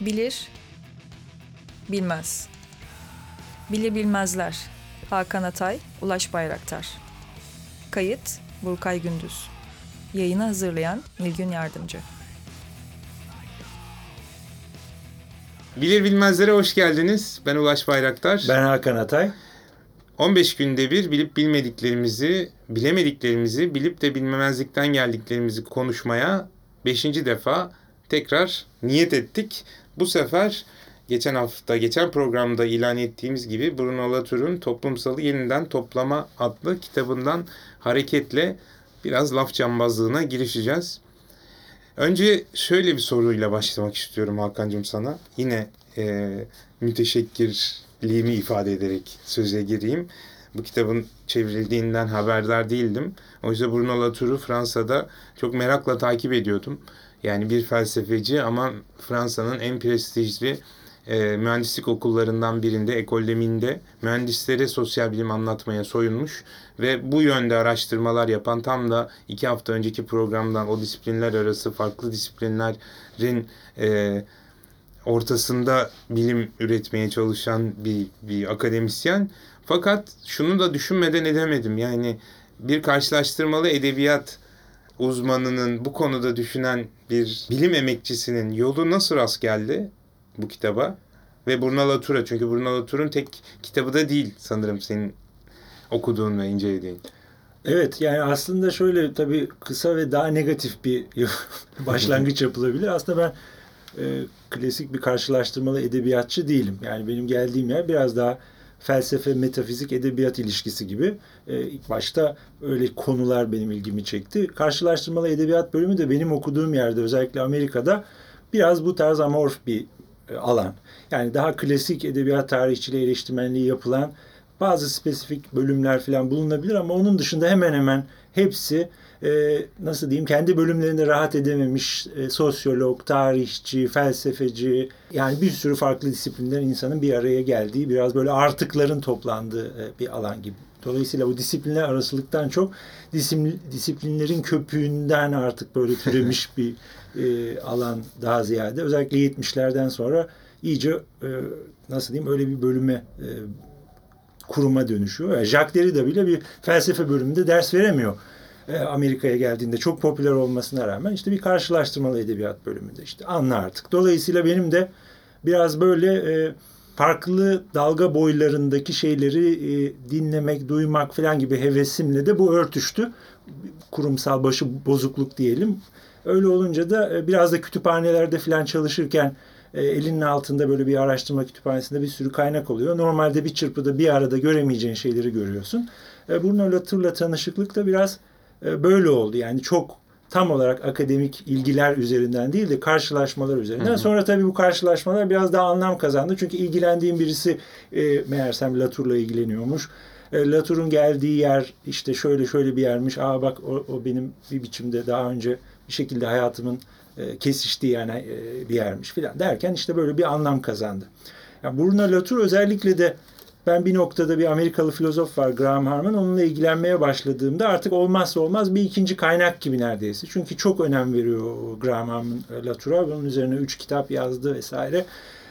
Bilir, bilmez. Bilir bilmezler. Hakan Atay, Ulaş Bayraktar. Kayıt, Burkay Gündüz. Yayını hazırlayan Nilgün Yardımcı. Bilir bilmezlere hoş geldiniz. Ben Ulaş Bayraktar. Ben Hakan Atay. 15 günde bir bilip bilmediklerimizi, bilemediklerimizi, bilip de bilmemezlikten geldiklerimizi konuşmaya 5. defa tekrar niyet ettik. Bu sefer geçen hafta, geçen programda ilan ettiğimiz gibi Bruno Latour'un Toplumsalı Yeniden Toplama adlı kitabından hareketle biraz laf cambazlığına girişeceğiz. Önce şöyle bir soruyla başlamak istiyorum Hakan'cığım sana. Yine e, müteşekkirliğimi ifade ederek söze gireyim. Bu kitabın çevrildiğinden haberdar değildim. O yüzden Bruno Latour'u Fransa'da çok merakla takip ediyordum. Yani bir felsefeci ama Fransa'nın en prestijli e, mühendislik okullarından birinde, Ekol Minde mühendislere sosyal bilim anlatmaya soyunmuş ve bu yönde araştırmalar yapan tam da iki hafta önceki programdan o disiplinler arası farklı disiplinlerin e, ortasında bilim üretmeye çalışan bir, bir akademisyen. Fakat şunu da düşünmeden edemedim. Yani bir karşılaştırmalı edebiyat uzmanının bu konuda düşünen bir bilim emekçisinin yolu nasıl rast geldi bu kitaba? Ve Bruno Latour'a çünkü Latour'un tek kitabı da değil sanırım senin okuduğun ve incelediğin. Evet yani aslında şöyle tabii kısa ve daha negatif bir başlangıç yapılabilir. Aslında ben e, klasik bir karşılaştırmalı edebiyatçı değilim. Yani benim geldiğim yer biraz daha felsefe, metafizik, edebiyat ilişkisi gibi. E, ilk başta öyle konular benim ilgimi çekti. Karşılaştırmalı edebiyat bölümü de benim okuduğum yerde özellikle Amerika'da biraz bu tarz amorf bir e, alan. Yani daha klasik edebiyat tarihçiliği eleştirmenliği yapılan bazı spesifik bölümler falan bulunabilir ama onun dışında hemen hemen hepsi e, nasıl diyeyim kendi bölümlerinde rahat edememiş e, sosyolog, tarihçi, felsefeci yani bir sürü farklı disiplinlerin insanın bir araya geldiği biraz böyle artıkların toplandığı e, bir alan gibi. Dolayısıyla bu disiplinler arasılıktan çok disiplinlerin köpüğünden artık böyle türemiş bir e, alan daha ziyade. Özellikle 70'lerden sonra iyice e, nasıl diyeyim öyle bir bölüme e, kuruma dönüşüyor. Yani Jacques Derrida bile bir felsefe bölümünde ders veremiyor. E, Amerika'ya geldiğinde çok popüler olmasına rağmen işte bir karşılaştırmalı edebiyat bölümünde işte anla artık. Dolayısıyla benim de biraz böyle e, farklı dalga boylarındaki şeyleri e, dinlemek, duymak falan gibi hevesimle de bu örtüştü. Kurumsal başı bozukluk diyelim. Öyle olunca da biraz da kütüphanelerde falan çalışırken elinin altında böyle bir araştırma kütüphanesinde bir sürü kaynak oluyor. Normalde bir çırpıda bir arada göremeyeceğin şeyleri görüyorsun. E, Bruno Latour'la tanışıklık da biraz böyle oldu. Yani çok tam olarak akademik ilgiler üzerinden değil de karşılaşmalar üzerinden. Hı hı. Sonra tabii bu karşılaşmalar biraz daha anlam kazandı. Çünkü ilgilendiğim birisi e, meğersem Latour'la ilgileniyormuş. E, Latour'un geldiği yer işte şöyle şöyle bir yermiş. Aa bak o, o benim bir biçimde daha önce bir şekilde hayatımın e, kesiştiği yani e, bir yermiş filan derken işte böyle bir anlam kazandı. Yani Bruno Latour özellikle de ben bir noktada bir Amerikalı filozof var Graham Harman. Onunla ilgilenmeye başladığımda artık olmazsa olmaz bir ikinci kaynak gibi neredeyse. Çünkü çok önem veriyor Graham Harman Latour'a. Bunun üzerine üç kitap yazdı vesaire.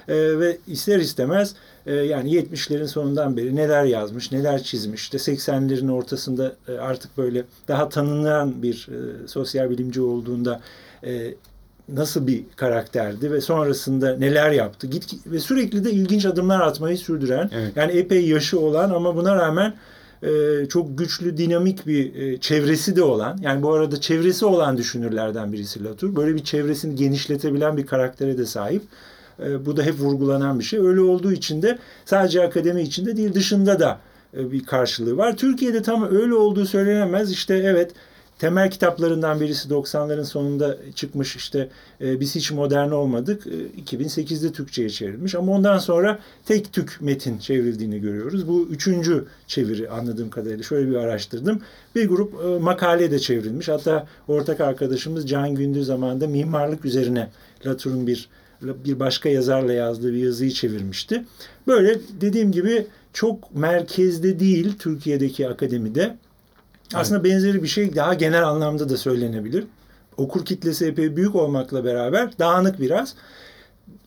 E, ve ister istemez e, yani 70'lerin sonundan beri neler yazmış, neler çizmiş. İşte 80'lerin ortasında e, artık böyle daha tanınan bir e, sosyal bilimci olduğunda e, nasıl bir karakterdi ve sonrasında neler yaptı. Git ve sürekli de ilginç adımlar atmayı sürdüren. Evet. Yani epey yaşı olan ama buna rağmen e, çok güçlü, dinamik bir e, çevresi de olan. Yani bu arada çevresi olan düşünürlerden birisi Latour. Böyle bir çevresini genişletebilen bir karaktere de sahip. E, bu da hep vurgulanan bir şey. Öyle olduğu için de sadece akademi içinde değil dışında da e, bir karşılığı var. Türkiye'de tam öyle olduğu söylenemez. İşte evet temel kitaplarından birisi 90'ların sonunda çıkmış işte e, biz hiç modern olmadık. E, 2008'de Türkçe'ye çevrilmiş ama ondan sonra tek tük metin çevrildiğini görüyoruz. Bu üçüncü çeviri anladığım kadarıyla şöyle bir araştırdım. Bir grup e, makale de çevrilmiş. Hatta ortak arkadaşımız Can Gündüz zamanında mimarlık üzerine Latour'un bir bir başka yazarla yazdığı bir yazıyı çevirmişti. Böyle dediğim gibi çok merkezde değil Türkiye'deki akademide aslında evet. benzeri bir şey daha genel anlamda da söylenebilir. Okur kitlesi epey büyük olmakla beraber dağınık biraz.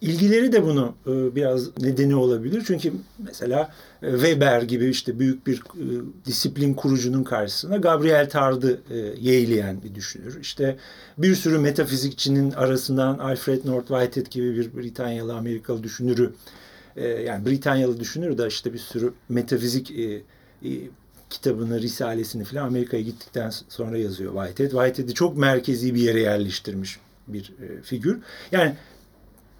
ilgileri de bunu e, biraz nedeni olabilir. Çünkü mesela e, Weber gibi işte büyük bir e, disiplin kurucunun karşısına Gabriel Tard'ı yeğleyen bir düşünür. İşte bir sürü metafizikçinin arasından Alfred North Whitehead gibi bir Britanyalı Amerikalı düşünürü yani Britanyalı düşünür de işte bir sürü metafizik kitabını, risalesini falan Amerika'ya gittikten sonra yazıyor Whitehead. Whitehead'i çok merkezi bir yere yerleştirmiş bir e, figür. Yani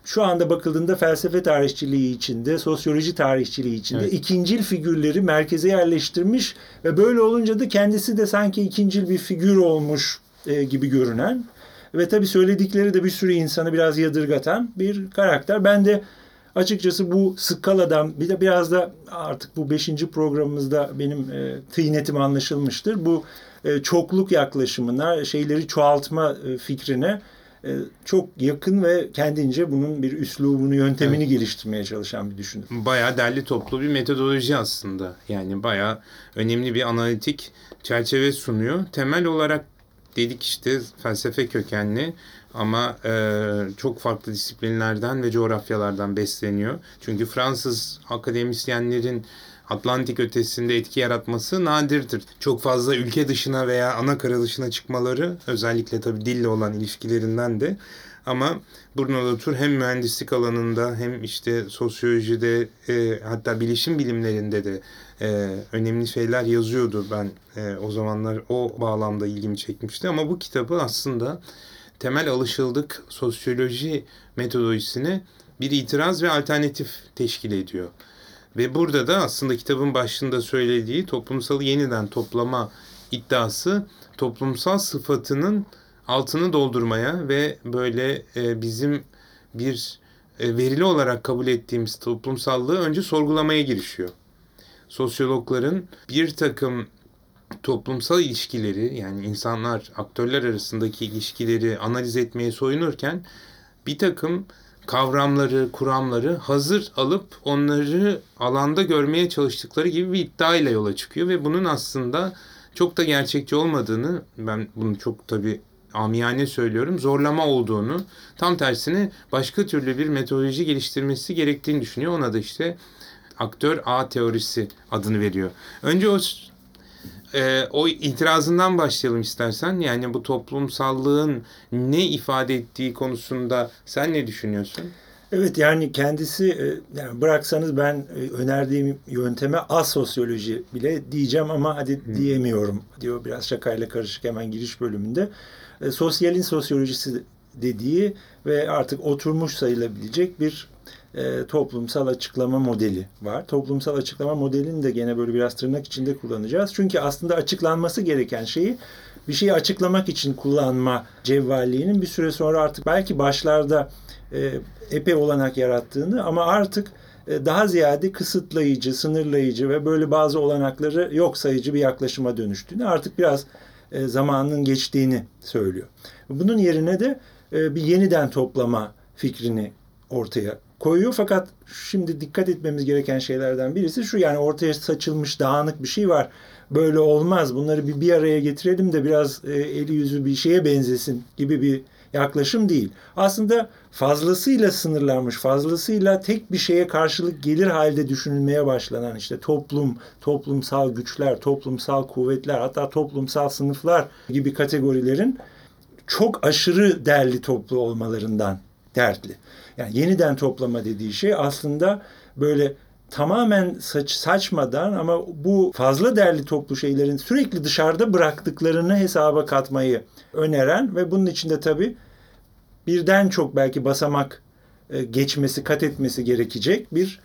şu anda bakıldığında felsefe tarihçiliği içinde, sosyoloji tarihçiliği içinde evet. ikincil figürleri merkeze yerleştirmiş ve böyle olunca da kendisi de sanki ikincil bir figür olmuş e, gibi görünen ve tabii söyledikleri de bir sürü insanı biraz yadırgatan bir karakter. Ben de açıkçası bu skaladan bir de biraz da artık bu beşinci programımızda benim e, tıynetim anlaşılmıştır. Bu e, çokluk yaklaşımına, şeyleri çoğaltma e, fikrine e, çok yakın ve kendince bunun bir üslubunu, yöntemini evet. geliştirmeye çalışan bir düşünür. Bayağı derli toplu bir metodoloji aslında. Yani bayağı önemli bir analitik çerçeve sunuyor. Temel olarak dedik işte felsefe kökenli ama e, çok farklı disiplinlerden ve coğrafyalardan besleniyor. Çünkü Fransız akademisyenlerin Atlantik ötesinde etki yaratması nadirdir. Çok fazla ülke dışına veya ana kara dışına çıkmaları özellikle tabii dille olan ilişkilerinden de ama Bruno Latour hem mühendislik alanında hem işte sosyolojide e, hatta bilişim bilimlerinde de e, önemli şeyler yazıyordu. Ben e, o zamanlar o bağlamda ilgimi çekmişti ama bu kitabı aslında temel alışıldık sosyoloji metodolojisine bir itiraz ve alternatif teşkil ediyor. Ve burada da aslında kitabın başında söylediği toplumsalı yeniden toplama iddiası toplumsal sıfatının altını doldurmaya ve böyle e, bizim bir e, verili olarak kabul ettiğimiz toplumsallığı önce sorgulamaya girişiyor. Sosyologların bir takım toplumsal ilişkileri yani insanlar, aktörler arasındaki ilişkileri analiz etmeye soyunurken bir takım kavramları, kuramları hazır alıp onları alanda görmeye çalıştıkları gibi bir iddia ile yola çıkıyor ve bunun aslında çok da gerçekçi olmadığını ben bunu çok tabi amiyane söylüyorum zorlama olduğunu tam tersine başka türlü bir metodoloji geliştirmesi gerektiğini düşünüyor. Ona da işte aktör A teorisi adını veriyor. Önce o e, o itirazından başlayalım istersen. Yani bu toplumsallığın ne ifade ettiği konusunda sen ne düşünüyorsun? Evet yani kendisi e, yani bıraksanız ben e, önerdiğim yönteme asosyoloji bile diyeceğim ama hadi Hı. diyemiyorum diyor biraz şakayla karışık hemen giriş bölümünde. E, sosyalin sosyolojisi dediği ve artık oturmuş sayılabilecek bir e, toplumsal açıklama modeli var. Toplumsal açıklama modelini de gene böyle biraz tırnak içinde kullanacağız. Çünkü aslında açıklanması gereken şeyi bir şeyi açıklamak için kullanma cevvalliğinin bir süre sonra artık belki başlarda e, epey olanak yarattığını ama artık e, daha ziyade kısıtlayıcı, sınırlayıcı ve böyle bazı olanakları yok sayıcı bir yaklaşıma dönüştüğünü artık biraz e, zamanın geçtiğini söylüyor. Bunun yerine de e, bir yeniden toplama fikrini ortaya koyuyor. Fakat şimdi dikkat etmemiz gereken şeylerden birisi şu yani ortaya saçılmış dağınık bir şey var. Böyle olmaz. Bunları bir bir araya getirelim de biraz e, eli yüzü bir şeye benzesin gibi bir yaklaşım değil. Aslında fazlasıyla sınırlanmış, fazlasıyla tek bir şeye karşılık gelir halde düşünülmeye başlanan işte toplum, toplumsal güçler, toplumsal kuvvetler, hatta toplumsal sınıflar gibi kategorilerin çok aşırı değerli toplu olmalarından dertli. Yani yeniden toplama dediği şey aslında böyle tamamen saç, saçmadan ama bu fazla değerli toplu şeylerin sürekli dışarıda bıraktıklarını hesaba katmayı öneren ve bunun içinde tabii birden çok belki basamak e, geçmesi, kat etmesi gerekecek bir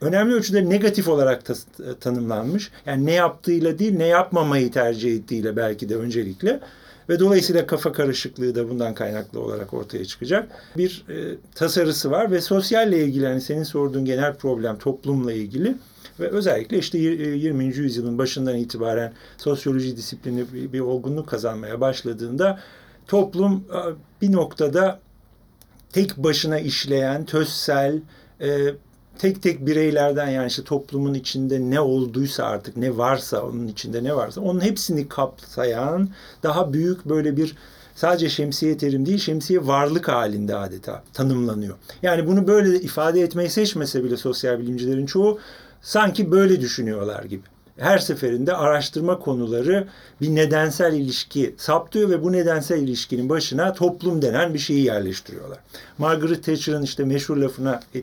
önemli ölçüde negatif olarak ta, tanımlanmış. Yani ne yaptığıyla değil, ne yapmamayı tercih ettiğiyle belki de öncelikle ve dolayısıyla kafa karışıklığı da bundan kaynaklı olarak ortaya çıkacak. Bir e, tasarısı var ve sosyalle ilgili hani senin sorduğun genel problem toplumla ilgili ve özellikle işte 20. E, yüzyılın başından itibaren sosyoloji disiplini bir, bir olgunluk kazanmaya başladığında toplum e, bir noktada tek başına işleyen, tözsel, e, tek tek bireylerden yani işte toplumun içinde ne olduysa artık ne varsa onun içinde ne varsa onun hepsini kapsayan daha büyük böyle bir sadece şemsiye terim değil, şemsiye varlık halinde adeta tanımlanıyor. Yani bunu böyle ifade etmeyi seçmese bile sosyal bilimcilerin çoğu sanki böyle düşünüyorlar gibi her seferinde araştırma konuları bir nedensel ilişki saptıyor ve bu nedensel ilişkinin başına toplum denen bir şeyi yerleştiriyorlar. Margaret Thatcher'ın işte meşhur lafına e,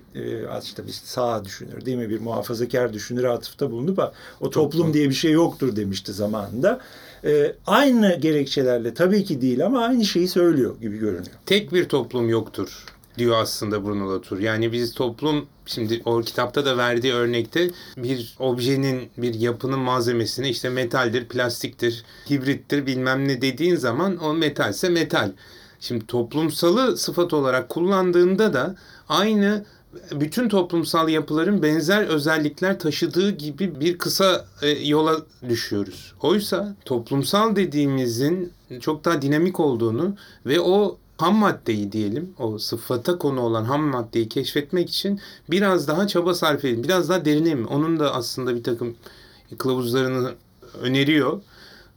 işte bir sağ düşünür değil mi bir muhafazakar düşünür atıfta bulundu. O toplum diye bir şey yoktur demişti zamanında. E, aynı gerekçelerle tabii ki değil ama aynı şeyi söylüyor gibi görünüyor. Tek bir toplum yoktur diyor aslında Bruno Latour. Yani biz toplum şimdi o kitapta da verdiği örnekte bir objenin, bir yapının malzemesini işte metaldir, plastiktir, hibrittir bilmem ne dediğin zaman o metalse metal. Şimdi toplumsalı sıfat olarak kullandığında da aynı bütün toplumsal yapıların benzer özellikler taşıdığı gibi bir kısa e, yola düşüyoruz. Oysa toplumsal dediğimizin çok daha dinamik olduğunu ve o ham maddeyi diyelim o sıfata konu olan ham maddeyi keşfetmek için biraz daha çaba sarf edin. Biraz daha derineyim. Onun da aslında bir takım kılavuzlarını öneriyor.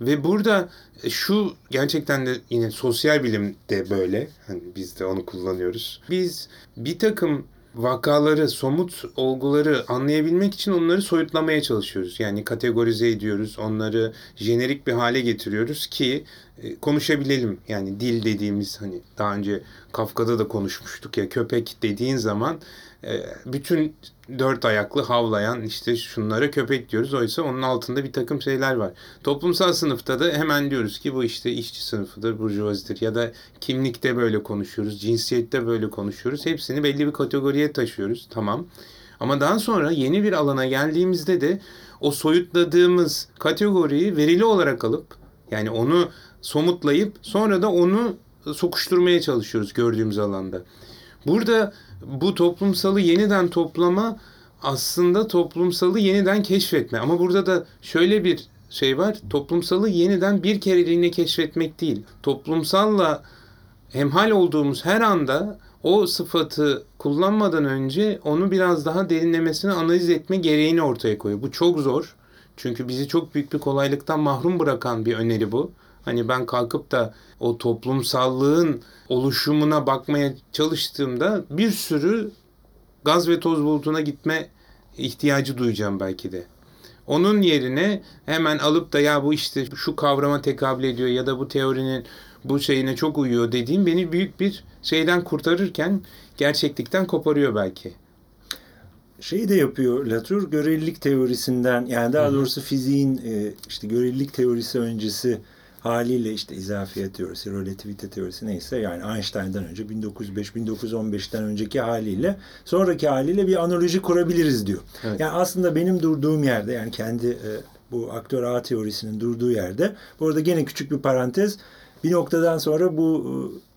Ve burada şu gerçekten de yine sosyal bilim de böyle. Hani biz de onu kullanıyoruz. Biz bir takım vakaları, somut olguları anlayabilmek için onları soyutlamaya çalışıyoruz. Yani kategorize ediyoruz, onları jenerik bir hale getiriyoruz ki e, konuşabilelim. Yani dil dediğimiz hani daha önce Kafka'da da konuşmuştuk ya köpek dediğin zaman e, bütün dört ayaklı havlayan işte şunlara köpek diyoruz. Oysa onun altında bir takım şeyler var. Toplumsal sınıfta da hemen diyoruz ki bu işte işçi sınıfıdır, burjuvazidir ya da kimlikte böyle konuşuyoruz, cinsiyette böyle konuşuyoruz. Hepsini belli bir kategoriye taşıyoruz. Tamam. Ama daha sonra yeni bir alana geldiğimizde de o soyutladığımız kategoriyi verili olarak alıp yani onu somutlayıp sonra da onu sokuşturmaya çalışıyoruz gördüğümüz alanda. Burada bu toplumsalı yeniden toplama aslında toplumsalı yeniden keşfetme. Ama burada da şöyle bir şey var. Toplumsalı yeniden bir kereliğine keşfetmek değil. Toplumsalla hemhal olduğumuz her anda o sıfatı kullanmadan önce onu biraz daha derinlemesine analiz etme gereğini ortaya koyuyor. Bu çok zor. Çünkü bizi çok büyük bir kolaylıktan mahrum bırakan bir öneri bu. Hani ben kalkıp da o toplumsallığın oluşumuna bakmaya çalıştığımda bir sürü gaz ve toz bulutuna gitme ihtiyacı duyacağım belki de. Onun yerine hemen alıp da ya bu işte şu kavrama tekabül ediyor ya da bu teorinin bu şeyine çok uyuyor dediğim beni büyük bir şeyden kurtarırken gerçeklikten koparıyor belki. Şeyi de yapıyor Latour görelilik teorisinden yani daha doğrusu fiziğin e, işte görelilik teorisi öncesi haliyle işte izafiyet teorisi, relativite teorisi neyse yani Einstein'dan önce 1905-1915'ten önceki haliyle sonraki haliyle bir analoji kurabiliriz diyor. Evet. Yani aslında benim durduğum yerde yani kendi e, bu aktör ağ teorisinin durduğu yerde bu arada gene küçük bir parantez bir noktadan sonra bu e,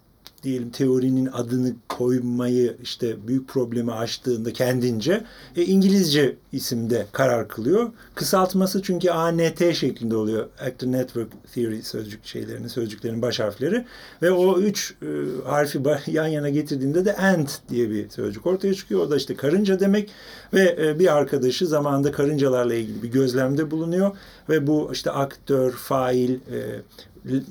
diyelim teorinin adını koymayı işte büyük problemi aştığında kendince e, İngilizce isimde karar kılıyor. Kısaltması çünkü ANT şeklinde oluyor. Actor Network Theory sözcük şeylerinin, sözcüklerin baş harfleri ve o üç e, harfi yan yana getirdiğinde de ant diye bir sözcük ortaya çıkıyor. O da işte karınca demek ve e, bir arkadaşı zamanında karıncalarla ilgili bir gözlemde bulunuyor ve bu işte aktör, fail, e,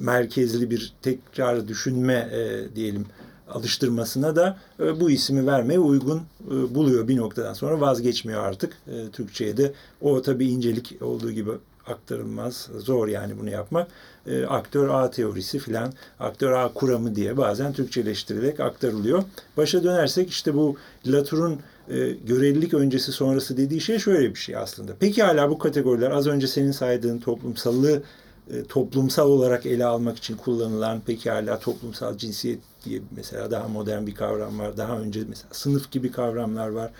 merkezli bir tekrar düşünme e, diyelim alıştırmasına da e, bu ismi vermeye uygun e, buluyor bir noktadan sonra vazgeçmiyor artık. E, Türkçe'ye de o tabii incelik olduğu gibi aktarılmaz. Zor yani bunu yapmak. E, aktör A teorisi filan, aktör A kuramı diye bazen Türkçeleştirilerek aktarılıyor. Başa dönersek işte bu Latour'un e, görelilik öncesi sonrası dediği şey şöyle bir şey aslında. Peki hala bu kategoriler az önce senin saydığın toplumsallığı e, toplumsal olarak ele almak için kullanılan pekala toplumsal cinsiyet diye mesela daha modern bir kavram var. Daha önce mesela sınıf gibi kavramlar var.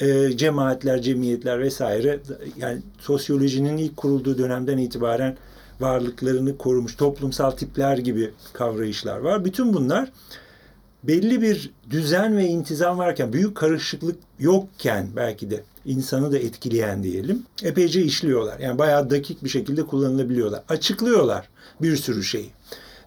E, cemaatler, cemiyetler vesaire yani sosyolojinin ilk kurulduğu dönemden itibaren varlıklarını korumuş toplumsal tipler gibi kavrayışlar var. Bütün bunlar belli bir düzen ve intizam varken, büyük karışıklık yokken belki de insanı da etkileyen diyelim. Epeyce işliyorlar. Yani bayağı dakik bir şekilde kullanılabiliyorlar. Açıklıyorlar bir sürü şeyi.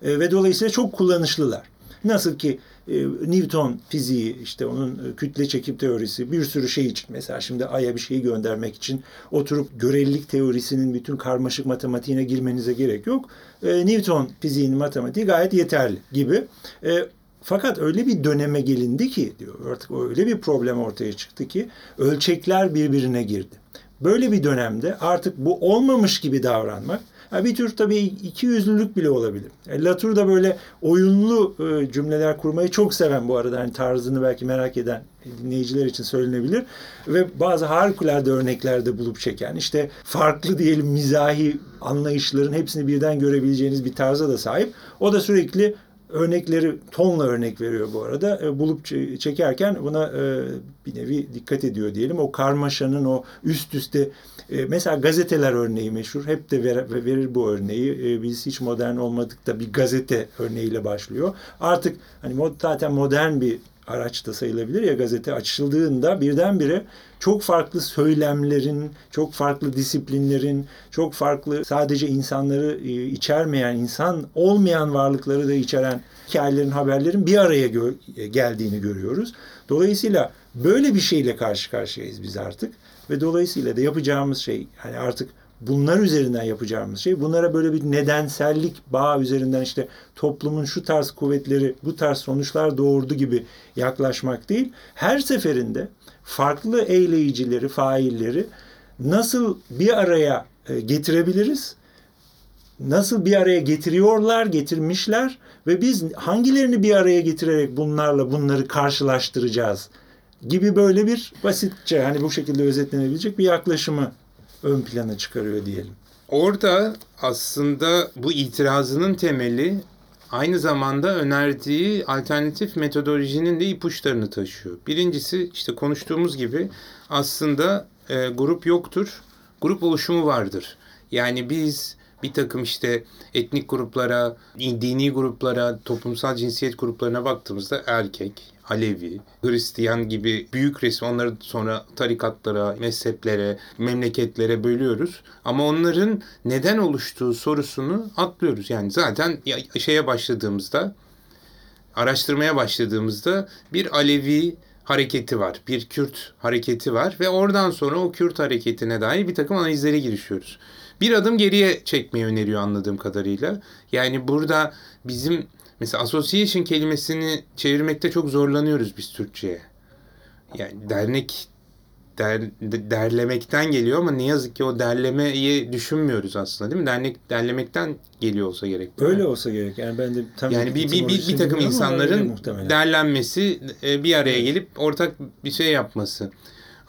E, ve dolayısıyla çok kullanışlılar. Nasıl ki e, Newton fiziği işte onun e, kütle çekim teorisi bir sürü şey için mesela şimdi Ay'a bir şeyi göndermek için oturup görelilik teorisinin bütün karmaşık matematiğine girmenize gerek yok. E, Newton fiziğinin matematiği gayet yeterli gibi. E, fakat öyle bir döneme gelindi ki diyor artık öyle bir problem ortaya çıktı ki ölçekler birbirine girdi. Böyle bir dönemde artık bu olmamış gibi davranmak bir tür tabii iki yüzlülük bile olabilir. E, Latour da böyle oyunlu e, cümleler kurmayı çok seven bu arada. Yani tarzını belki merak eden dinleyiciler için söylenebilir. Ve bazı harikulade örneklerde bulup çeken işte farklı diyelim mizahi anlayışların hepsini birden görebileceğiniz bir tarza da sahip. O da sürekli örnekleri tonla örnek veriyor bu arada. E, bulup çekerken buna e, bir nevi dikkat ediyor diyelim. O karmaşanın o üst üste e, mesela gazeteler örneği meşhur. Hep de ver, verir bu örneği. E, biz hiç modern olmadık da bir gazete örneğiyle başlıyor. Artık hani mod, zaten modern bir araç da sayılabilir ya gazete açıldığında birdenbire çok farklı söylemlerin, çok farklı disiplinlerin, çok farklı sadece insanları e, içermeyen, insan olmayan varlıkları da içeren hikayelerin, haberlerin bir araya gö- geldiğini görüyoruz. Dolayısıyla böyle bir şeyle karşı karşıyayız biz artık ve dolayısıyla da yapacağımız şey hani artık bunlar üzerinden yapacağımız şey bunlara böyle bir nedensellik bağ üzerinden işte toplumun şu tarz kuvvetleri bu tarz sonuçlar doğurdu gibi yaklaşmak değil. Her seferinde farklı eyleyicileri, failleri nasıl bir araya e, getirebiliriz? Nasıl bir araya getiriyorlar, getirmişler ve biz hangilerini bir araya getirerek bunlarla bunları karşılaştıracağız gibi böyle bir basitçe hani bu şekilde özetlenebilecek bir yaklaşımı ön plana çıkarıyor diyelim. Orada aslında bu itirazının temeli aynı zamanda önerdiği alternatif metodolojinin de ipuçlarını taşıyor. Birincisi işte konuştuğumuz gibi aslında e, grup yoktur, grup oluşumu vardır. Yani biz bir takım işte etnik gruplara, dini gruplara, toplumsal cinsiyet gruplarına baktığımızda erkek, Alevi, Hristiyan gibi büyük resmi onları sonra tarikatlara, mezheplere, memleketlere bölüyoruz. Ama onların neden oluştuğu sorusunu atlıyoruz. Yani zaten şeye başladığımızda, araştırmaya başladığımızda bir Alevi hareketi var. Bir Kürt hareketi var ve oradan sonra o Kürt hareketine dair bir takım analizlere girişiyoruz. Bir adım geriye çekmeyi öneriyor anladığım kadarıyla. Yani burada bizim Mesela association kelimesini çevirmekte çok zorlanıyoruz biz Türkçe'ye. Yani dernek der, derlemekten geliyor ama ne yazık ki o derlemeyi düşünmüyoruz aslında değil mi? Dernek derlemekten geliyor olsa gerek. Öyle olsa gerek. Yani ben de tam yani bir, bir, bir, bir takım insanların derlenmesi, e, bir araya gelip ortak bir şey yapması.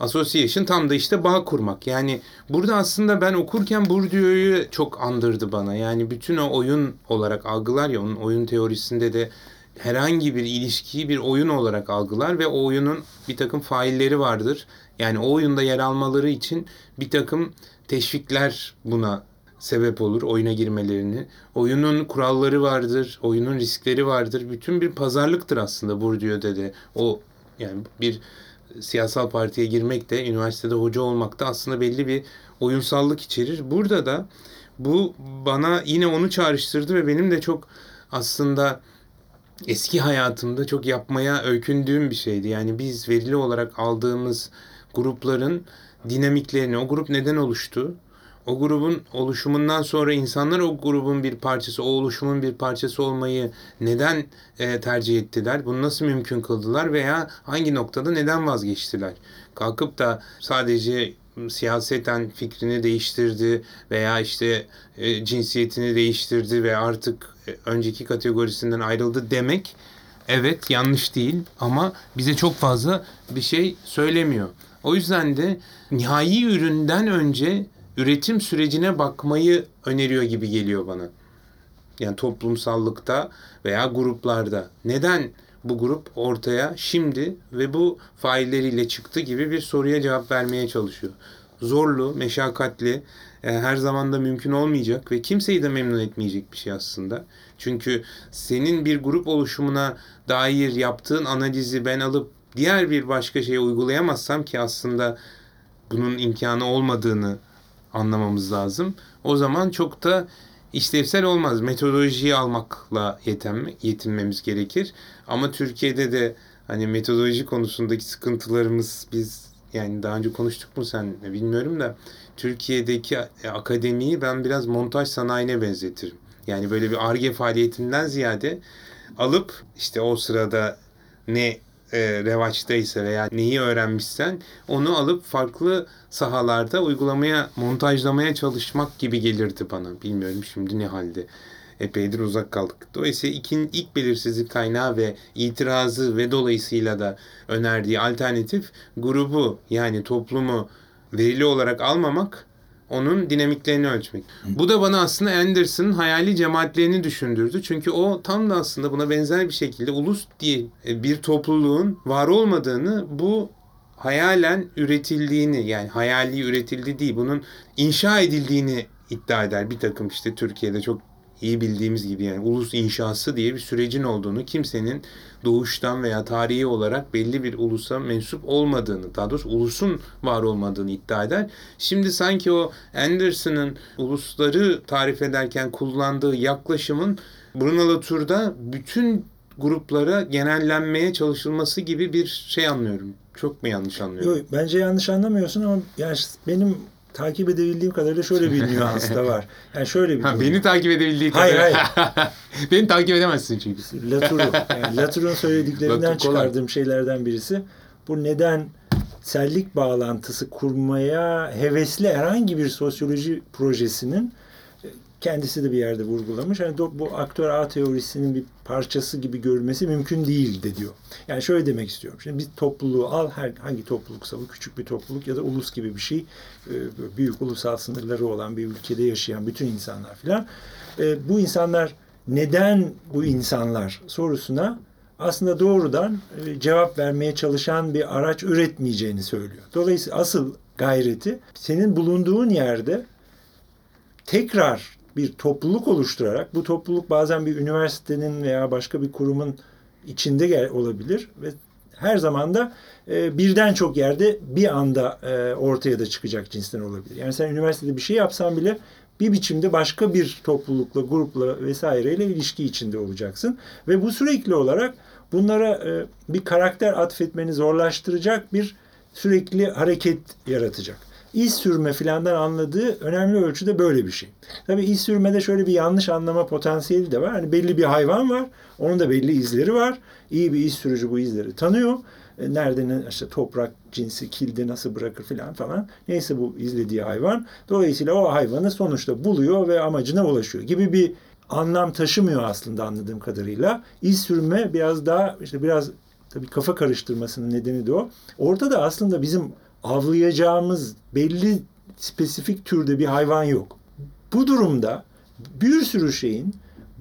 Association tam da işte bağ kurmak. Yani burada aslında ben okurken Bourdieu'yu çok andırdı bana. Yani bütün o oyun olarak algılar ya onun oyun teorisinde de herhangi bir ilişkiyi bir oyun olarak algılar ve o oyunun bir takım failleri vardır. Yani o oyunda yer almaları için bir takım teşvikler buna sebep olur oyuna girmelerini. Oyunun kuralları vardır, oyunun riskleri vardır. Bütün bir pazarlıktır aslında Bourdieu'de de. O yani bir siyasal partiye girmek de, üniversitede hoca olmak da aslında belli bir oyunsallık içerir. Burada da bu bana yine onu çağrıştırdı ve benim de çok aslında eski hayatımda çok yapmaya öykündüğüm bir şeydi. Yani biz verili olarak aldığımız grupların dinamiklerini, o grup neden oluştu? O grubun oluşumundan sonra insanlar o grubun bir parçası, o oluşumun bir parçası olmayı neden e, tercih ettiler? Bunu nasıl mümkün kıldılar veya hangi noktada neden vazgeçtiler? Kalkıp da sadece siyaseten fikrini değiştirdi veya işte e, cinsiyetini değiştirdi ve artık e, önceki kategorisinden ayrıldı demek evet yanlış değil ama bize çok fazla bir şey söylemiyor. O yüzden de nihai üründen önce üretim sürecine bakmayı öneriyor gibi geliyor bana. Yani toplumsallıkta veya gruplarda. Neden bu grup ortaya şimdi ve bu failleriyle çıktı gibi bir soruya cevap vermeye çalışıyor. Zorlu, meşakkatli, e, her zaman da mümkün olmayacak ve kimseyi de memnun etmeyecek bir şey aslında. Çünkü senin bir grup oluşumuna dair yaptığın analizi ben alıp diğer bir başka şeye uygulayamazsam ki aslında bunun imkanı olmadığını anlamamız lazım. O zaman çok da işlevsel olmaz. Metodolojiyi almakla yetinme, yetinmemiz gerekir. Ama Türkiye'de de hani metodoloji konusundaki sıkıntılarımız biz yani daha önce konuştuk mu sen bilmiyorum da Türkiye'deki akademiyi ben biraz montaj sanayine benzetirim. Yani böyle bir ARGE faaliyetinden ziyade alıp işte o sırada ne e, revaçtaysa veya neyi öğrenmişsen onu alıp farklı sahalarda uygulamaya, montajlamaya çalışmak gibi gelirdi bana. Bilmiyorum şimdi ne halde. Epeydir uzak kaldık. Dolayısıyla ikin, ilk belirsizlik kaynağı ve itirazı ve dolayısıyla da önerdiği alternatif grubu yani toplumu verili olarak almamak onun dinamiklerini ölçmek. Bu da bana aslında Anderson'ın hayali cemaatlerini düşündürdü. Çünkü o tam da aslında buna benzer bir şekilde ulus diye e, bir topluluğun var olmadığını bu hayalen üretildiğini yani hayali üretildi değil bunun inşa edildiğini iddia eder bir takım işte Türkiye'de çok iyi bildiğimiz gibi yani ulus inşası diye bir sürecin olduğunu, kimsenin doğuştan veya tarihi olarak belli bir ulusa mensup olmadığını, daha doğrusu ulusun var olmadığını iddia eder. Şimdi sanki o Anderson'ın ulusları tarif ederken kullandığı yaklaşımın Bruno Latour'da bütün gruplara genellenmeye çalışılması gibi bir şey anlıyorum. Çok mu yanlış anlıyorum? Yok, bence yanlış anlamıyorsun ama yani benim takip edebildiğim kadarıyla şöyle bir nüans da var. Yani şöyle bir ha, Beni takip edebildiği hayır, kadarıyla. Hayır Beni takip edemezsin çünkü. Latour'u. Yani Latour'un söylediklerinden Latour çıkardığım şeylerden birisi. Bu neden sellik bağlantısı kurmaya hevesli herhangi bir sosyoloji projesinin kendisi de bir yerde vurgulamış. Hani bu aktör A teorisinin bir parçası gibi görülmesi mümkün değil de diyor. Yani şöyle demek istiyorum. Şimdi bir topluluğu al, her hangi topluluksa bu küçük bir topluluk ya da ulus gibi bir şey. E, büyük ulusal sınırları olan bir ülkede yaşayan bütün insanlar filan. E, bu insanlar neden bu insanlar sorusuna aslında doğrudan e, cevap vermeye çalışan bir araç üretmeyeceğini söylüyor. Dolayısıyla asıl gayreti senin bulunduğun yerde tekrar bir topluluk oluşturarak bu topluluk bazen bir üniversitenin veya başka bir kurumun içinde gel olabilir ve her zaman da e, birden çok yerde bir anda e, ortaya da çıkacak cinsten olabilir. Yani sen üniversitede bir şey yapsan bile bir biçimde başka bir toplulukla, grupla vesaireyle ilişki içinde olacaksın. Ve bu sürekli olarak bunlara e, bir karakter atfetmeni zorlaştıracak bir sürekli hareket yaratacak iz sürme filandan anladığı önemli ölçüde böyle bir şey. Tabii iz sürmede şöyle bir yanlış anlama potansiyeli de var. Hani belli bir hayvan var. Onun da belli izleri var. İyi bir iz sürücü bu izleri tanıyor. E, nerede işte toprak cinsi kilde nasıl bırakır filan falan. Neyse bu izlediği hayvan. Dolayısıyla o hayvanı sonuçta buluyor ve amacına ulaşıyor gibi bir anlam taşımıyor aslında anladığım kadarıyla. İz sürme biraz daha işte biraz tabii kafa karıştırmasının nedeni de o. Orada da aslında bizim avlayacağımız belli spesifik türde bir hayvan yok. Bu durumda bir sürü şeyin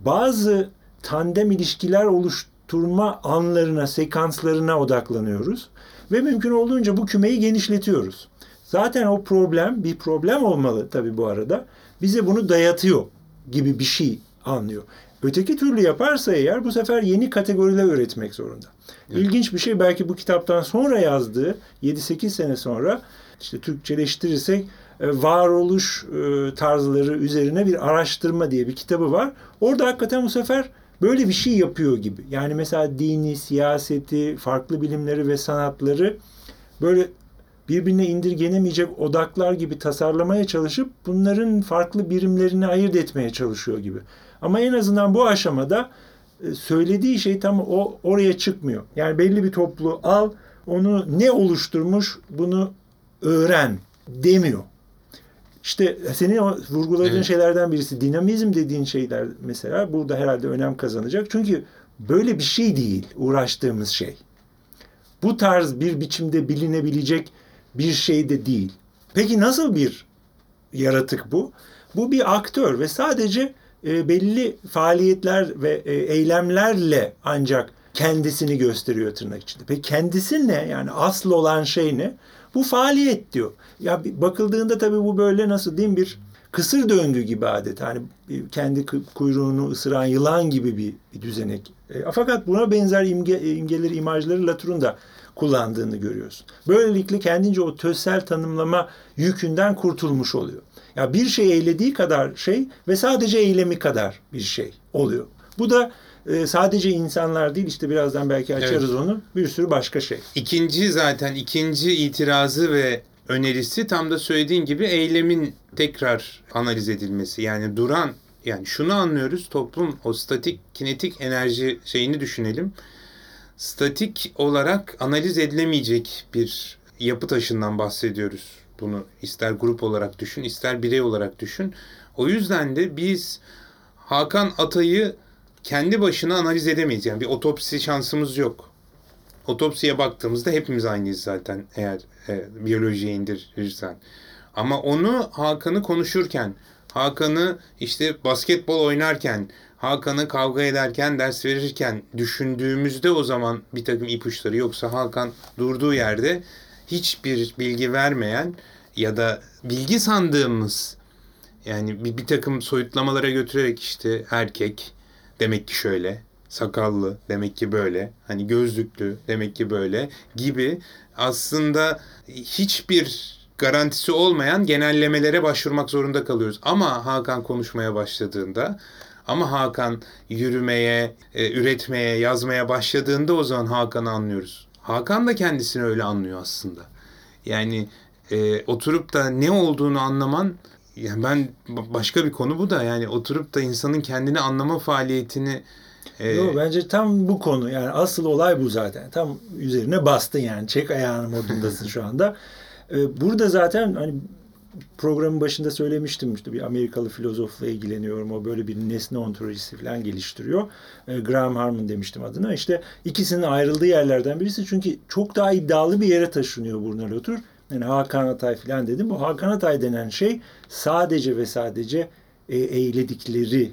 bazı tandem ilişkiler oluşturma anlarına, sekanslarına odaklanıyoruz ve mümkün olduğunca bu kümeyi genişletiyoruz. Zaten o problem bir problem olmalı tabii bu arada. Bize bunu dayatıyor gibi bir şey anlıyor. Öteki türlü yaparsa eğer bu sefer yeni kategoriler üretmek zorunda. Evet. İlginç bir şey belki bu kitaptan sonra yazdığı 7-8 sene sonra işte Türkçeleştirirsek e, varoluş e, tarzları üzerine bir araştırma diye bir kitabı var. Orada hakikaten bu sefer böyle bir şey yapıyor gibi. Yani mesela dini, siyaseti, farklı bilimleri ve sanatları böyle birbirine indirgenemeyecek odaklar gibi tasarlamaya çalışıp bunların farklı birimlerini ayırt etmeye çalışıyor gibi. Ama en azından bu aşamada e, söylediği şey tam o oraya çıkmıyor. Yani belli bir toplu al, onu ne oluşturmuş bunu öğren demiyor. İşte senin vurguladığın evet. şeylerden birisi dinamizm dediğin şeyler mesela burada herhalde önem kazanacak. Çünkü böyle bir şey değil uğraştığımız şey. Bu tarz bir biçimde bilinebilecek bir şey de değil. Peki nasıl bir yaratık bu? Bu bir aktör ve sadece e, belli faaliyetler ve e, eylemlerle ancak kendisini gösteriyor tırnak içinde. Peki kendisi ne? Yani asıl olan şey ne? Bu faaliyet diyor. Ya bakıldığında tabii bu böyle nasıl diyeyim bir kısır döngü gibi adet. Hani kendi kuyruğunu ısıran yılan gibi bir, düzenek. E, fakat buna benzer imge, imgeleri, imajları Latour'un da kullandığını görüyorsun. Böylelikle kendince o tözsel tanımlama yükünden kurtulmuş oluyor. Ya bir şey eylediği kadar şey ve sadece eylemi kadar bir şey oluyor. Bu da e, sadece insanlar değil işte birazdan belki açarız evet. onu bir sürü başka şey. İkinci zaten ikinci itirazı ve önerisi tam da söylediğin gibi eylemin tekrar analiz edilmesi. Yani duran yani şunu anlıyoruz toplum o statik kinetik enerji şeyini düşünelim. Statik olarak analiz edilemeyecek bir yapı taşından bahsediyoruz. Bunu ister grup olarak düşün, ister birey olarak düşün. O yüzden de biz Hakan Atay'ı kendi başına analiz edemeyiz. Yani bir otopsi şansımız yok. Otopsiye baktığımızda hepimiz aynıyız zaten eğer e, biyolojiye indirirsen. Ama onu Hakan'ı konuşurken, Hakan'ı işte basketbol oynarken, Hakan'ı kavga ederken, ders verirken düşündüğümüzde o zaman bir takım ipuçları yoksa Hakan durduğu yerde hiçbir bilgi vermeyen ya da bilgi sandığımız yani bir, bir takım soyutlamalara götürerek işte erkek demek ki şöyle, sakallı demek ki böyle, hani gözlüklü demek ki böyle gibi aslında hiçbir garantisi olmayan genellemelere başvurmak zorunda kalıyoruz. Ama Hakan konuşmaya başladığında ama Hakan yürümeye, e, üretmeye, yazmaya başladığında o zaman Hakan'ı anlıyoruz. Hakan da kendisini öyle anlıyor aslında. Yani e, oturup da ne olduğunu anlaman yani ben başka bir konu bu da yani oturup da insanın kendini anlama faaliyetini e... Yok bence tam bu konu yani asıl olay bu zaten. Tam üzerine bastın yani çek ayağını modundasın şu anda. Ee, burada zaten hani programın başında söylemiştim işte bir Amerikalı filozofla ilgileniyorum. O böyle bir nesne ontolojisi falan geliştiriyor. E, Graham Harman demiştim adına. İşte ikisinin ayrıldığı yerlerden birisi çünkü çok daha iddialı bir yere taşınıyor Brunel Otur. Yani Hakan Atay falan dedim. Bu Hakan Atay denen şey sadece ve sadece e, eyledikleri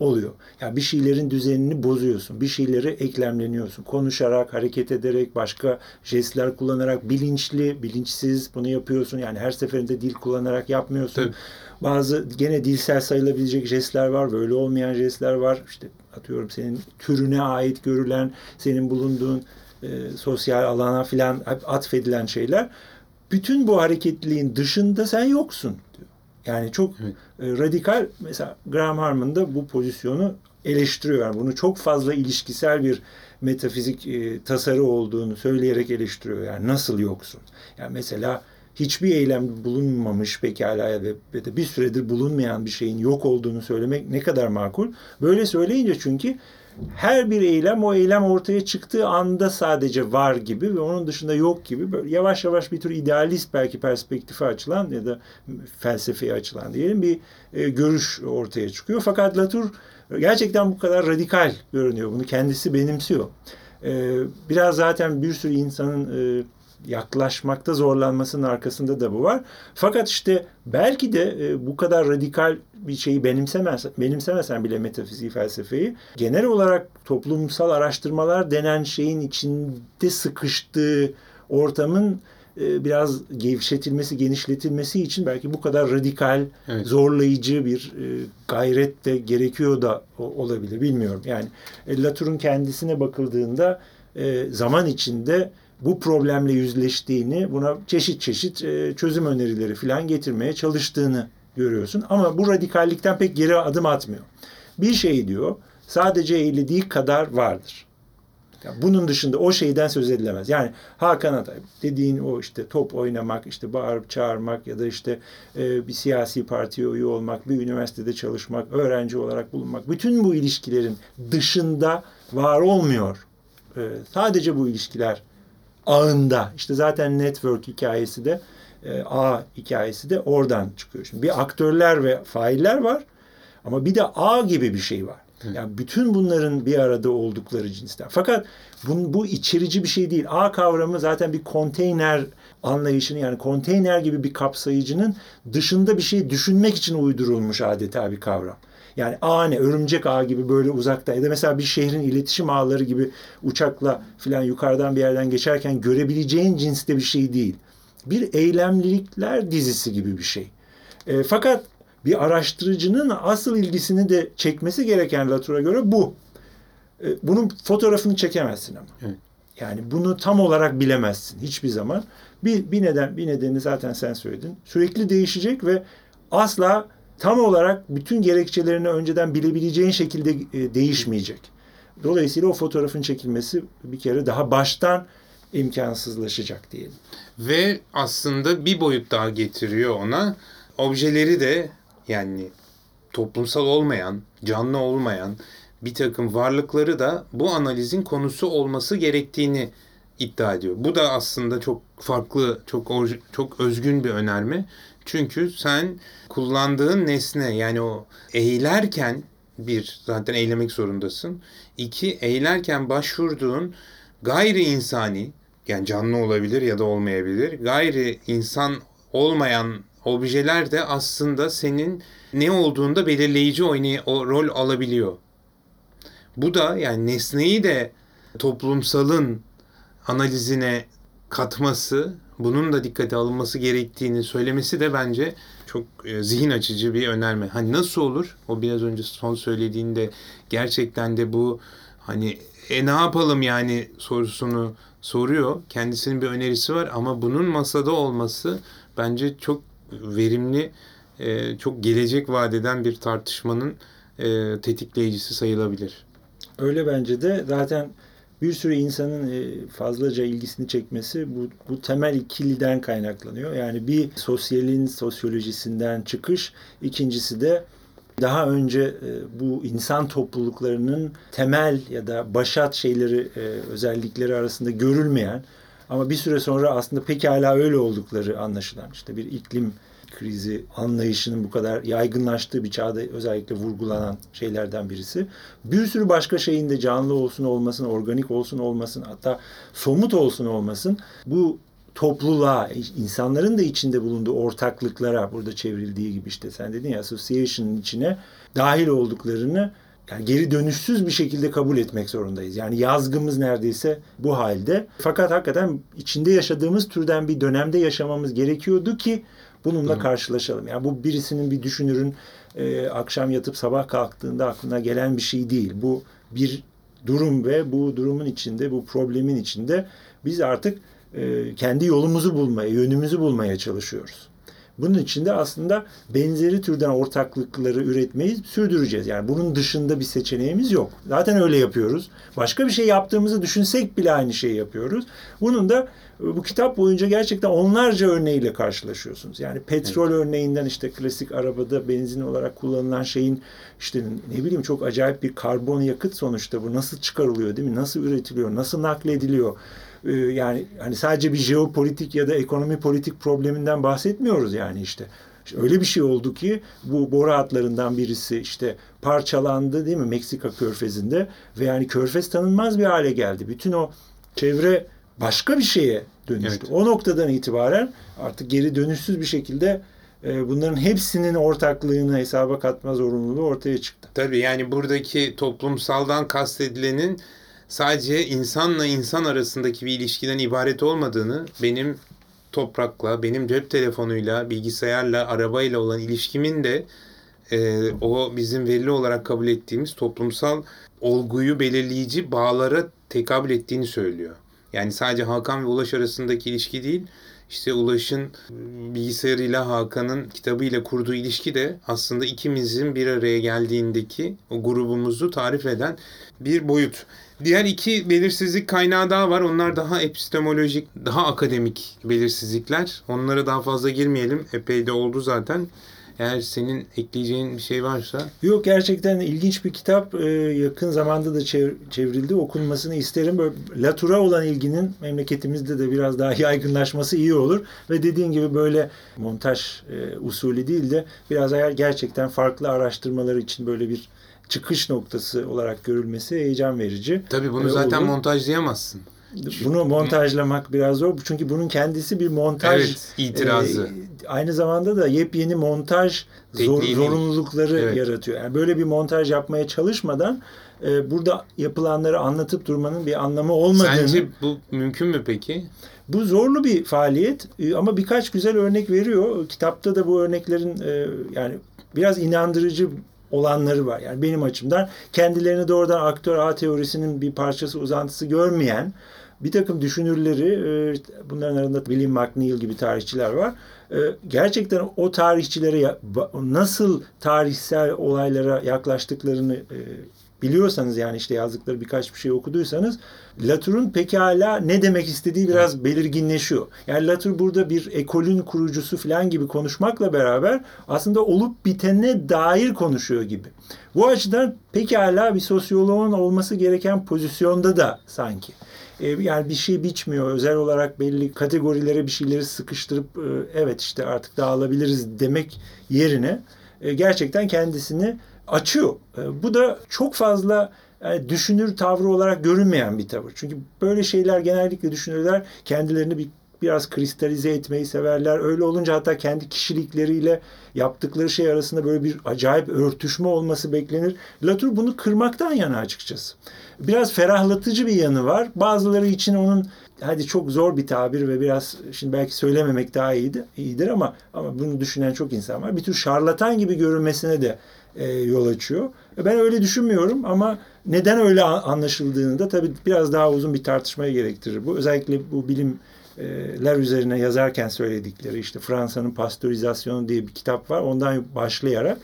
oluyor. Yani bir şeylerin düzenini bozuyorsun. Bir şeyleri eklemleniyorsun. Konuşarak, hareket ederek, başka jestler kullanarak, bilinçli, bilinçsiz bunu yapıyorsun. Yani her seferinde dil kullanarak yapmıyorsun. Tabii. Bazı gene dilsel sayılabilecek jestler var. Böyle olmayan jestler var. İşte atıyorum senin türüne ait görülen, senin bulunduğun e, sosyal alana filan atfedilen şeyler bütün bu hareketliliğin dışında sen yoksun. Yani çok evet. e, radikal mesela Graham Harman da bu pozisyonu eleştiriyor. Yani bunu çok fazla ilişkisel bir metafizik e, tasarı olduğunu söyleyerek eleştiriyor. Yani nasıl yoksun? Yani mesela hiçbir eylem bulunmamış pekala ve, de bir süredir bulunmayan bir şeyin yok olduğunu söylemek ne kadar makul? Böyle söyleyince çünkü her bir eylem o eylem ortaya çıktığı anda sadece var gibi ve onun dışında yok gibi böyle yavaş yavaş bir tür idealist belki perspektife açılan ya da felsefeye açılan diyelim bir e, görüş ortaya çıkıyor. Fakat Latour gerçekten bu kadar radikal görünüyor. Bunu kendisi benimsiyor. E, biraz zaten bir sürü insanın e, yaklaşmakta zorlanmasının arkasında da bu var. Fakat işte belki de e, bu kadar radikal bir şeyi benimsemez, benimsemesen bile metafiziği felsefeyi genel olarak toplumsal araştırmalar denen şeyin içinde sıkıştığı ortamın e, biraz gevşetilmesi, genişletilmesi için belki bu kadar radikal, evet. zorlayıcı bir e, gayret de gerekiyor da olabilir. Bilmiyorum. Yani e, Latour'un kendisine bakıldığında e, zaman içinde bu problemle yüzleştiğini, buna çeşit çeşit e, çözüm önerileri falan getirmeye çalıştığını görüyorsun. Ama bu radikallikten pek geri adım atmıyor. Bir şey diyor, sadece eğlediği kadar vardır. Yani bunun dışında o şeyden söz edilemez. Yani Hakan Atay dediğin o işte top oynamak, işte bağırıp çağırmak ya da işte e, bir siyasi partiye üye olmak, bir üniversitede çalışmak, öğrenci olarak bulunmak. Bütün bu ilişkilerin dışında var olmuyor. E, sadece bu ilişkiler ağında. İşte zaten network hikayesi de e, ağ hikayesi de oradan çıkıyor. Şimdi bir aktörler ve failler var ama bir de ağ gibi bir şey var. Yani bütün bunların bir arada oldukları cinsten. Fakat bu, bu içerici bir şey değil. Ağ kavramı zaten bir konteyner anlayışını yani konteyner gibi bir kapsayıcının dışında bir şey düşünmek için uydurulmuş adeta bir kavram. Yani ağ ne? Örümcek ağ gibi böyle uzakta ya da mesela bir şehrin iletişim ağları gibi uçakla filan yukarıdan bir yerden geçerken görebileceğin cinste bir şey değil. Bir eylemlilikler dizisi gibi bir şey. E, fakat bir araştırıcının asıl ilgisini de çekmesi gereken Latour'a göre bu. E, bunun fotoğrafını çekemezsin ama. Evet. Yani bunu tam olarak bilemezsin hiçbir zaman. Bir, bir neden bir nedeni zaten sen söyledin. Sürekli değişecek ve asla tam olarak bütün gerekçelerini önceden bilebileceğin şekilde e, değişmeyecek. Dolayısıyla o fotoğrafın çekilmesi bir kere daha baştan imkansızlaşacak diyelim. Ve aslında bir boyut daha getiriyor ona. Objeleri de yani toplumsal olmayan, canlı olmayan bir takım varlıkları da bu analizin konusu olması gerektiğini iddia ediyor. Bu da aslında çok farklı, çok çok özgün bir önerme. Çünkü sen kullandığın nesne yani o eğilerken bir zaten eylemek zorundasın. İki eğilerken başvurduğun gayri insani yani canlı olabilir ya da olmayabilir. Gayri insan olmayan objeler de aslında senin ne olduğunda belirleyici oynay o rol alabiliyor. Bu da yani nesneyi de toplumsalın analizine katması, bunun da dikkate alınması gerektiğini söylemesi de bence çok e, zihin açıcı bir önerme. Hani nasıl olur? O biraz önce son söylediğinde gerçekten de bu hani e ne yapalım yani sorusunu soruyor. Kendisinin bir önerisi var ama bunun masada olması bence çok verimli, e, çok gelecek vadeden bir tartışmanın e, tetikleyicisi sayılabilir. Öyle bence de zaten bir sürü insanın e, fazlaca ilgisini çekmesi bu, bu temel ikiliden kaynaklanıyor. Yani bir sosyalin sosyolojisinden çıkış, ikincisi de daha önce e, bu insan topluluklarının temel ya da başat şeyleri, e, özellikleri arasında görülmeyen ama bir süre sonra aslında pekala öyle oldukları anlaşılan işte bir iklim krizi anlayışının bu kadar yaygınlaştığı bir çağda özellikle vurgulanan şeylerden birisi. Bir sürü başka şeyin de canlı olsun olmasın, organik olsun olmasın, hatta somut olsun olmasın bu topluluğa, insanların da içinde bulunduğu ortaklıklara burada çevrildiği gibi işte sen dedin ya association'ın içine dahil olduklarını yani geri dönüşsüz bir şekilde kabul etmek zorundayız. Yani yazgımız neredeyse bu halde. Fakat hakikaten içinde yaşadığımız türden bir dönemde yaşamamız gerekiyordu ki bununla karşılaşalım. Yani bu birisinin bir düşünürün e, akşam yatıp sabah kalktığında aklına gelen bir şey değil. Bu bir durum ve bu durumun içinde, bu problemin içinde biz artık e, kendi yolumuzu bulmaya, yönümüzü bulmaya çalışıyoruz. Bunun için de aslında benzeri türden ortaklıkları üretmeyi sürdüreceğiz. Yani bunun dışında bir seçeneğimiz yok. Zaten öyle yapıyoruz. Başka bir şey yaptığımızı düşünsek bile aynı şeyi yapıyoruz. Bunun da bu kitap boyunca gerçekten onlarca örneğiyle karşılaşıyorsunuz. Yani petrol evet. örneğinden işte klasik arabada benzin olarak kullanılan şeyin işte ne bileyim çok acayip bir karbon yakıt sonuçta bu nasıl çıkarılıyor değil mi? Nasıl üretiliyor? Nasıl naklediliyor? Yani hani sadece bir jeopolitik ya da ekonomi politik probleminden bahsetmiyoruz yani işte. İşte öyle bir şey oldu ki bu boru hatlarından birisi işte parçalandı değil mi Meksika körfezinde ve yani körfez tanınmaz bir hale geldi. Bütün o çevre başka bir şeye dönüştü. Evet. O noktadan itibaren artık geri dönüşsüz bir şekilde bunların hepsinin ortaklığını hesaba katma zorunluluğu ortaya çıktı. Tabii yani buradaki toplumsaldan kastedilenin sadece insanla insan arasındaki bir ilişkiden ibaret olmadığını benim toprakla, benim cep telefonuyla, bilgisayarla, arabayla olan ilişkimin de e, o bizim verili olarak kabul ettiğimiz toplumsal olguyu belirleyici bağlara tekabül ettiğini söylüyor. Yani sadece Hakan ve Ulaş arasındaki ilişki değil, işte Ulaş'ın bilgisayarıyla Hakan'ın kitabıyla kurduğu ilişki de aslında ikimizin bir araya geldiğindeki o grubumuzu tarif eden bir boyut. Diğer iki belirsizlik kaynağı daha var. Onlar daha epistemolojik, daha akademik belirsizlikler. Onlara daha fazla girmeyelim. Epey de oldu zaten. Eğer senin ekleyeceğin bir şey varsa. Yok gerçekten ilginç bir kitap. Ee, yakın zamanda da çevrildi. Okunmasını isterim. Böyle Latour'a olan ilginin memleketimizde de biraz daha yaygınlaşması iyi olur. Ve dediğin gibi böyle montaj e, usulü değil de biraz eğer gerçekten farklı araştırmalar için böyle bir çıkış noktası olarak görülmesi heyecan verici. Tabii bunu zaten olur. montajlayamazsın. Bunu montajlamak biraz zor. Çünkü bunun kendisi bir montaj evet, itirazı. E, aynı zamanda da yepyeni montaj zor, zorunlulukları evet. yaratıyor. Yani böyle bir montaj yapmaya çalışmadan e, burada yapılanları anlatıp durmanın bir anlamı olmadığını... Sence bu mümkün mü peki? Bu zorlu bir faaliyet e, ama birkaç güzel örnek veriyor. Kitapta da bu örneklerin e, yani biraz inandırıcı olanları var. Yani benim açımdan kendilerini doğrudan aktör A teorisinin bir parçası uzantısı görmeyen bir takım düşünürleri, e, bunların arasında William McNeill gibi tarihçiler var. E, gerçekten o tarihçilere nasıl tarihsel olaylara yaklaştıklarını e, biliyorsanız yani işte yazdıkları birkaç bir şey okuduysanız Latour'un pekala ne demek istediği biraz belirginleşiyor. Yani Latour burada bir ekolün kurucusu falan gibi konuşmakla beraber aslında olup bitene dair konuşuyor gibi. Bu açıdan pekala bir sosyoloğun olması gereken pozisyonda da sanki. E, yani bir şey biçmiyor. Özel olarak belli kategorilere bir şeyleri sıkıştırıp e, evet işte artık dağılabiliriz demek yerine e, gerçekten kendisini açıyor. Bu da çok fazla yani düşünür tavrı olarak görünmeyen bir tavır. Çünkü böyle şeyler genellikle düşünürler kendilerini bir biraz kristalize etmeyi severler. Öyle olunca hatta kendi kişilikleriyle yaptıkları şey arasında böyle bir acayip örtüşme olması beklenir. Latour bunu kırmaktan yana açıkçası. Biraz ferahlatıcı bir yanı var. Bazıları için onun hadi çok zor bir tabir ve biraz şimdi belki söylememek daha iyiydi, iyidir ama ama bunu düşünen çok insan var. Bir tür şarlatan gibi görünmesine de e, yol açıyor. Ben öyle düşünmüyorum ama neden öyle anlaşıldığını da tabii biraz daha uzun bir tartışmaya gerektirir. Bu özellikle bu bilim ler üzerine yazarken söyledikleri işte Fransa'nın pastörizasyonu diye bir kitap var. Ondan başlayarak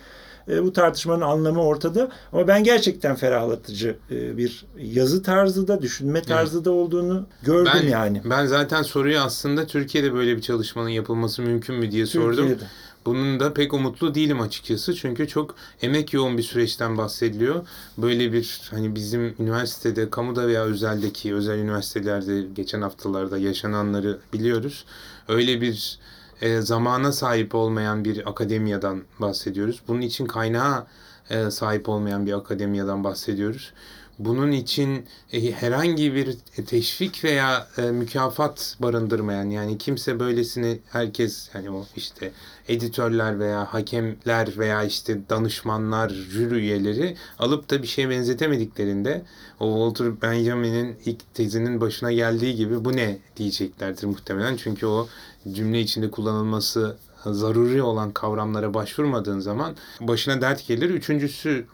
e, bu tartışmanın anlamı ortada. Ama ben gerçekten ferahlatıcı e, bir yazı tarzı da, düşünme tarzı evet. da olduğunu gördüm ben, yani. Ben zaten soruyu aslında Türkiye'de böyle bir çalışmanın yapılması mümkün mü diye sordum. Bunun da pek umutlu değilim açıkçası. Çünkü çok emek yoğun bir süreçten bahsediliyor. Böyle bir hani bizim üniversitede, kamuda veya özeldeki özel üniversitelerde geçen haftalarda yaşananları biliyoruz. Öyle bir e, zamana sahip olmayan bir akademiyadan bahsediyoruz. Bunun için kaynağa e, sahip olmayan bir akademiyadan bahsediyoruz bunun için e, herhangi bir teşvik veya e, mükafat barındırmayan yani kimse böylesini herkes yani o işte editörler veya hakemler veya işte danışmanlar, jüri üyeleri alıp da bir şey benzetemediklerinde o Walter Benjamin'in ilk tezinin başına geldiği gibi bu ne diyeceklerdir muhtemelen. Çünkü o cümle içinde kullanılması zaruri olan kavramlara başvurmadığın zaman başına dert gelir. Üçüncüsü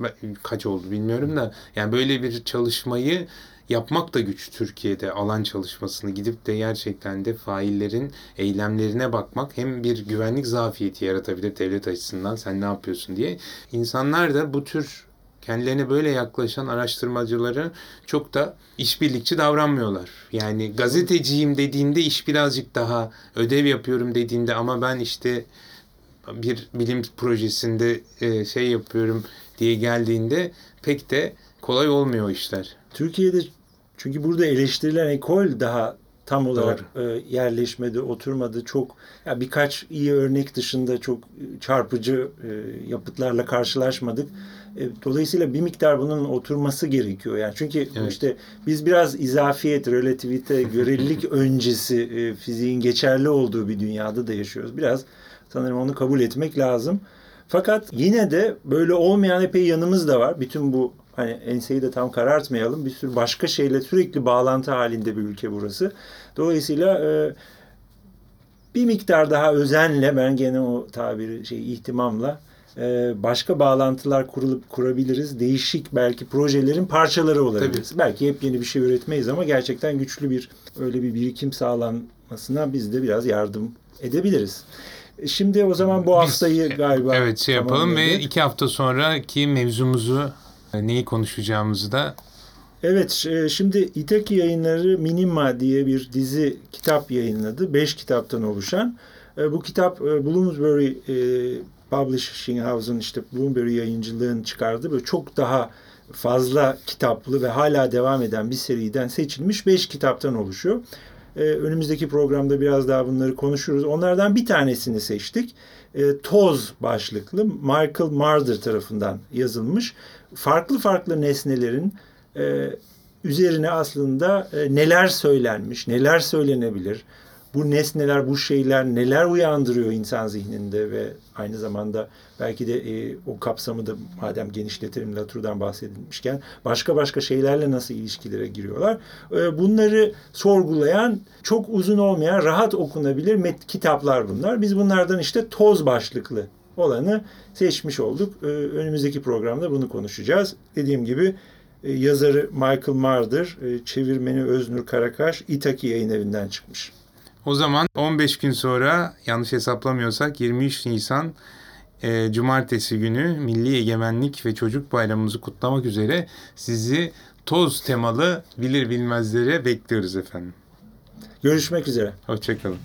kaç oldu bilmiyorum da yani böyle bir çalışmayı yapmak da güç Türkiye'de alan çalışmasını gidip de gerçekten de faillerin eylemlerine bakmak hem bir güvenlik zafiyeti yaratabilir devlet açısından sen ne yapıyorsun diye. İnsanlar da bu tür kendilerine böyle yaklaşan araştırmacıları çok da işbirlikçi davranmıyorlar. Yani gazeteciyim dediğinde iş birazcık daha ödev yapıyorum dediğinde ama ben işte bir bilim projesinde e, şey yapıyorum diye geldiğinde pek de kolay olmuyor işler. Türkiye'de çünkü burada eleştirilen ekol daha tam olarak. E, yerleşmedi, oturmadı. Çok ya birkaç iyi örnek dışında çok çarpıcı e, yapıtlarla karşılaşmadık. E, dolayısıyla bir miktar bunun oturması gerekiyor. Yani çünkü evet. işte biz biraz izafiyet, relativite, görelilik öncesi e, fiziğin geçerli olduğu bir dünyada da yaşıyoruz. Biraz sanırım onu kabul etmek lazım. Fakat yine de böyle olmayan epey yanımız da var. Bütün bu hani enseyi de tam karartmayalım. Bir sürü başka şeyle sürekli bağlantı halinde bir ülke burası. Dolayısıyla e, bir miktar daha özenle ben gene o tabiri şey ihtimamla e, başka bağlantılar kurulup kurabiliriz. Değişik belki projelerin parçaları olabiliriz. Tabii. Belki hep yeni bir şey üretmeyiz ama gerçekten güçlü bir öyle bir birikim sağlanmasına biz de biraz yardım edebiliriz. E, şimdi o zaman bu haftayı Biz, galiba Evet şey yapalım ve iki hafta sonraki mevzumuzu neyi konuşacağımızı da Evet, şimdi İtaki yayınları Minima diye bir dizi kitap yayınladı. Beş kitaptan oluşan. Bu kitap Bloomsbury Publishing House'un işte Bloomberry yayıncılığın çıkardığı böyle çok daha fazla kitaplı ve hala devam eden bir seriden seçilmiş beş kitaptan oluşuyor. Ee, önümüzdeki programda biraz daha bunları konuşuruz. Onlardan bir tanesini seçtik. Ee, Toz başlıklı Michael Marder tarafından yazılmış. Farklı farklı nesnelerin e, üzerine aslında e, neler söylenmiş, neler söylenebilir, bu nesneler, bu şeyler neler uyandırıyor insan zihninde ve aynı zamanda belki de e, o kapsamı da madem genişletelim Latour'dan bahsedilmişken başka başka şeylerle nasıl ilişkilere giriyorlar. E, bunları sorgulayan çok uzun olmayan rahat okunabilir met kitaplar bunlar. Biz bunlardan işte toz başlıklı olanı seçmiş olduk. E, önümüzdeki programda bunu konuşacağız. Dediğim gibi e, yazarı Michael Marder, e, çevirmeni Öznur Karakaş, İtaki yayın evinden çıkmış. O zaman 15 gün sonra yanlış hesaplamıyorsak 23 Nisan e, Cumartesi günü Milli Egemenlik ve Çocuk Bayramımızı kutlamak üzere sizi toz temalı bilir bilmezlere bekliyoruz efendim. Görüşmek üzere. Hoşçakalın.